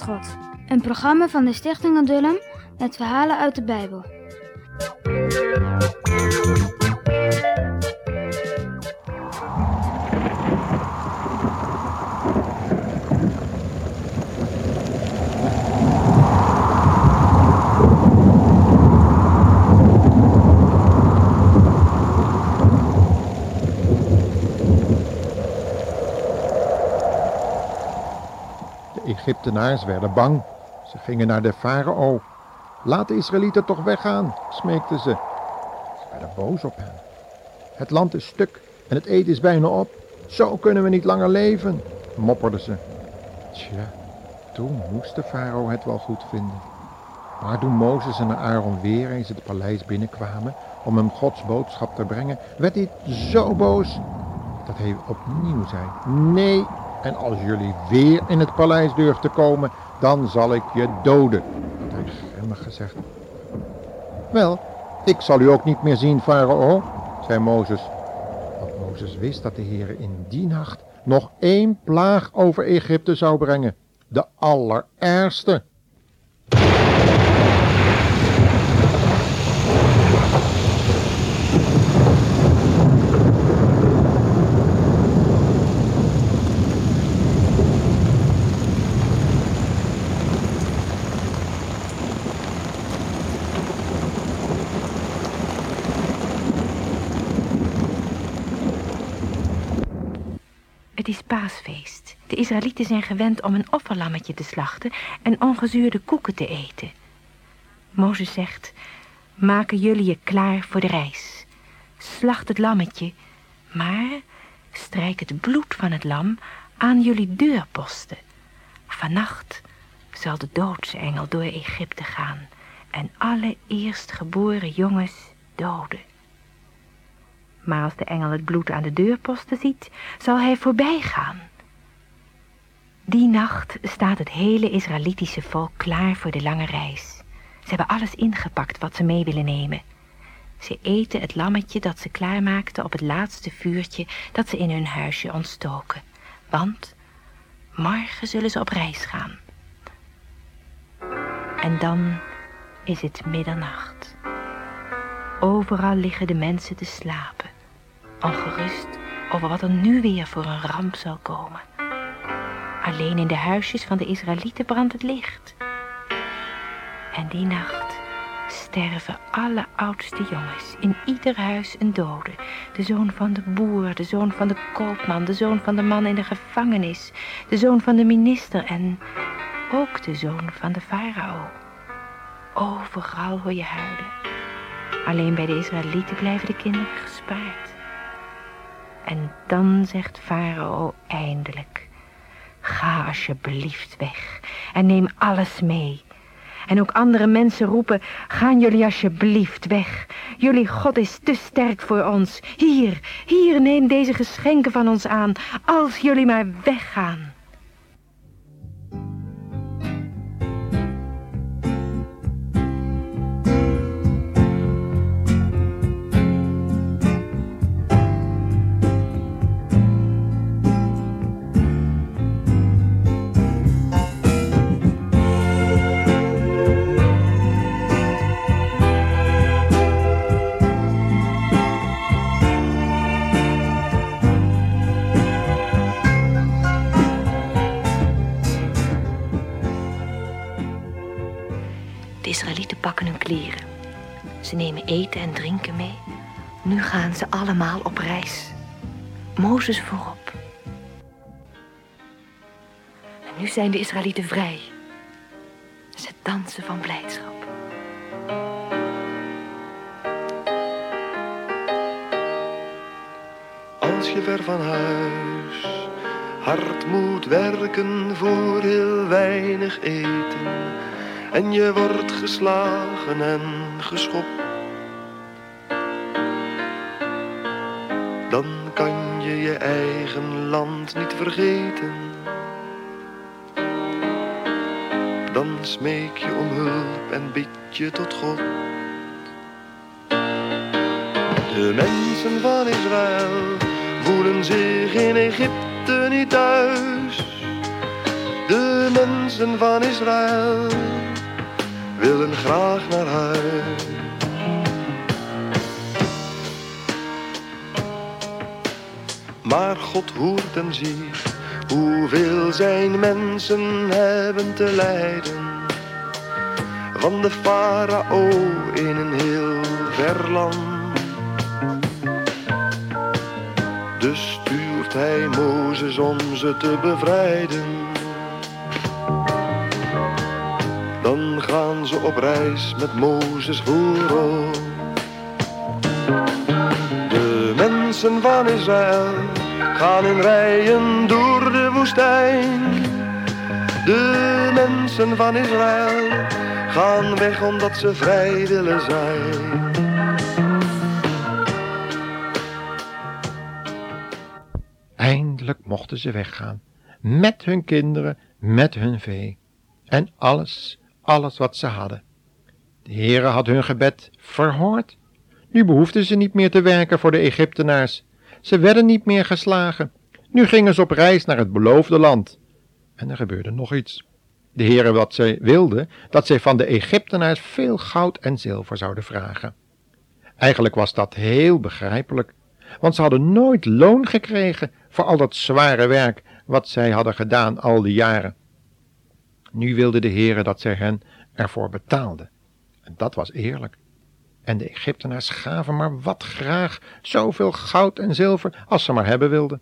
God. Een programma van de Stichting Adullam met verhalen uit de Bijbel. Egyptenaars werden bang. Ze gingen naar de farao. Laat de Israëlieten toch weggaan, smeekten ze. Ze werden boos op hen. Het land is stuk en het eten is bijna op. Zo kunnen we niet langer leven, mopperden ze. Tja, toen moest de farao het wel goed vinden. Maar toen Mozes en Aaron weer eens het paleis binnenkwamen om hem Gods boodschap te brengen, werd hij zo boos dat hij opnieuw zei: Nee, en als jullie weer in het paleis durft te komen, dan zal ik je doden. Had hij grimmig gezegd. Wel, ik zal u ook niet meer zien, farao, zei Mozes. Want Mozes wist dat de Heer in die nacht nog één plaag over Egypte zou brengen. De allerergste. Het is paasfeest. De Israëlieten zijn gewend om een offerlammetje te slachten en ongezuurde koeken te eten. Mozes zegt, maken jullie je klaar voor de reis. Slacht het lammetje, maar strijk het bloed van het lam aan jullie deurposten. Vannacht zal de doodsengel door Egypte gaan en alle eerstgeboren jongens doden. Maar als de engel het bloed aan de deurposten ziet, zal hij voorbij gaan. Die nacht staat het hele Israëlitische volk klaar voor de lange reis. Ze hebben alles ingepakt wat ze mee willen nemen. Ze eten het lammetje dat ze klaarmaakten op het laatste vuurtje dat ze in hun huisje ontstoken. Want morgen zullen ze op reis gaan. En dan is het middernacht. Overal liggen de mensen te slapen, ongerust over wat er nu weer voor een ramp zal komen. Alleen in de huisjes van de Israëlieten brandt het licht. En die nacht sterven alle oudste jongens, in ieder huis een dode. De zoon van de boer, de zoon van de koopman, de zoon van de man in de gevangenis, de zoon van de minister en ook de zoon van de farao. Overal hoor je huilen. Alleen bij de Israëlieten blijven de kinderen gespaard. En dan zegt Farao eindelijk... Ga alsjeblieft weg en neem alles mee. En ook andere mensen roepen... Gaan jullie alsjeblieft weg. Jullie God is te sterk voor ons. Hier, hier, neem deze geschenken van ons aan. Als jullie maar weggaan. Israëlieten pakken hun kleren. Ze nemen eten en drinken mee. Nu gaan ze allemaal op reis. Mozes voorop. En nu zijn de Israëlieten vrij. Ze dansen van blijdschap. Als je ver van huis hard moet werken voor heel weinig eten en je wordt geslagen en geschopt, dan kan je je eigen land niet vergeten. Dan smeek je om hulp en bid je tot God. De mensen van Israël voelen zich in Egypte niet thuis. De mensen mensen van Israël willen graag naar huis. Maar God hoort en ziet hoeveel zijn mensen hebben te lijden. Van de farao in een heel ver land. Dus stuurt hij Mozes om ze te bevrijden. Op reis met Mozes voorop. De mensen van Israël gaan in rijen door de woestijn. De mensen van Israël gaan weg omdat ze vrij willen zijn. Eindelijk mochten ze weggaan. Met hun kinderen, met hun vee. En alles, alles wat ze hadden. De Heere had hun gebed verhoord. Nu behoefden ze niet meer te werken voor de Egyptenaars. Ze werden niet meer geslagen. Nu gingen ze op reis naar het beloofde land. En er gebeurde nog iets. De Heere wat zij wilde, dat zij van de Egyptenaars veel goud en zilver zouden vragen. Eigenlijk was dat heel begrijpelijk, want ze hadden nooit loon gekregen voor al dat zware werk wat zij hadden gedaan al die jaren. Nu wilde de Heere dat zij hen ervoor betaalden. En dat was eerlijk. En de Egyptenaars gaven maar wat graag zoveel goud en zilver als ze maar hebben wilden.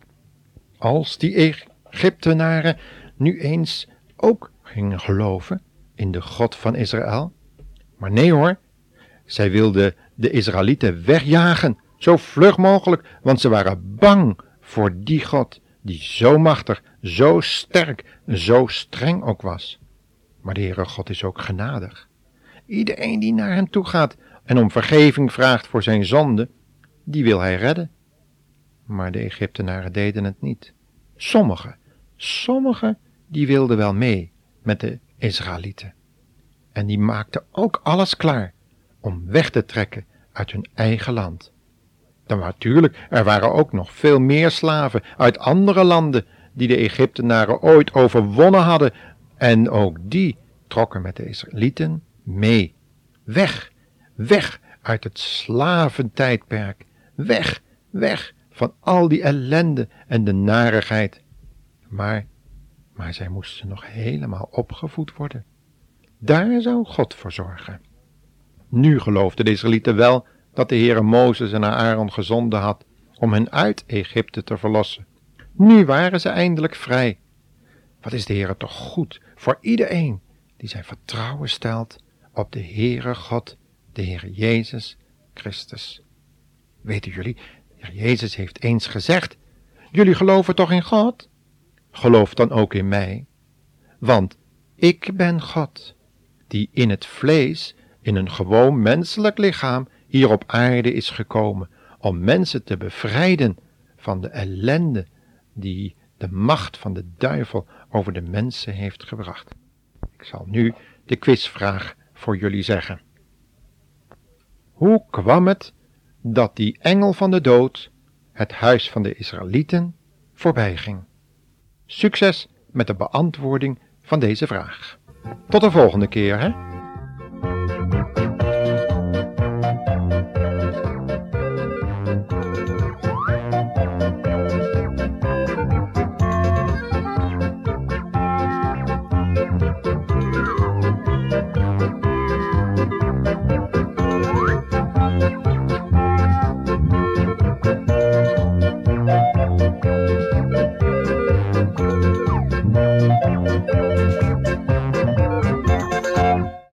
Als die Egyptenaren nu eens ook gingen geloven in de God van Israël. Maar nee hoor, zij wilden de Israëlieten wegjagen, zo vlug mogelijk, want ze waren bang voor die God die zo machtig, zo sterk, zo streng ook was. Maar de Heere God is ook genadig. Iedereen die naar hem toe gaat en om vergeving vraagt voor zijn zonde, die wil hij redden. Maar de Egyptenaren deden het niet. Sommigen, sommigen, die wilden wel mee met de Israëlieten. En die maakten ook alles klaar om weg te trekken uit hun eigen land. Dan natuurlijk, er waren ook nog veel meer slaven uit andere landen die de Egyptenaren ooit overwonnen hadden, en ook die trokken met de Israëlieten mee. Weg, weg uit het slaventijdperk, weg, weg van al die ellende en de narigheid. Maar, maar zij moesten nog helemaal opgevoed worden. Daar zou God voor zorgen. Nu geloofden de Israëlieten wel dat de Heere Mozes en Aaron gezonden had om hen uit Egypte te verlossen. Nu waren ze eindelijk vrij. Wat is de Heere toch goed voor iedereen die zijn vertrouwen stelt op de Heere God, de Heere Jezus Christus. Weten jullie, de Heer Jezus heeft eens gezegd, jullie geloven toch in God? Geloof dan ook in mij, want ik ben God, die in het vlees, in een gewoon menselijk lichaam, hier op aarde is gekomen om mensen te bevrijden van de ellende die de macht van de duivel over de mensen heeft gebracht. Ik zal nu de quizvraag voor jullie zeggen. Hoe kwam het dat die engel van de dood het huis van de Israëlieten voorbij ging? Succes met de beantwoording van deze vraag. Tot de volgende keer, hè?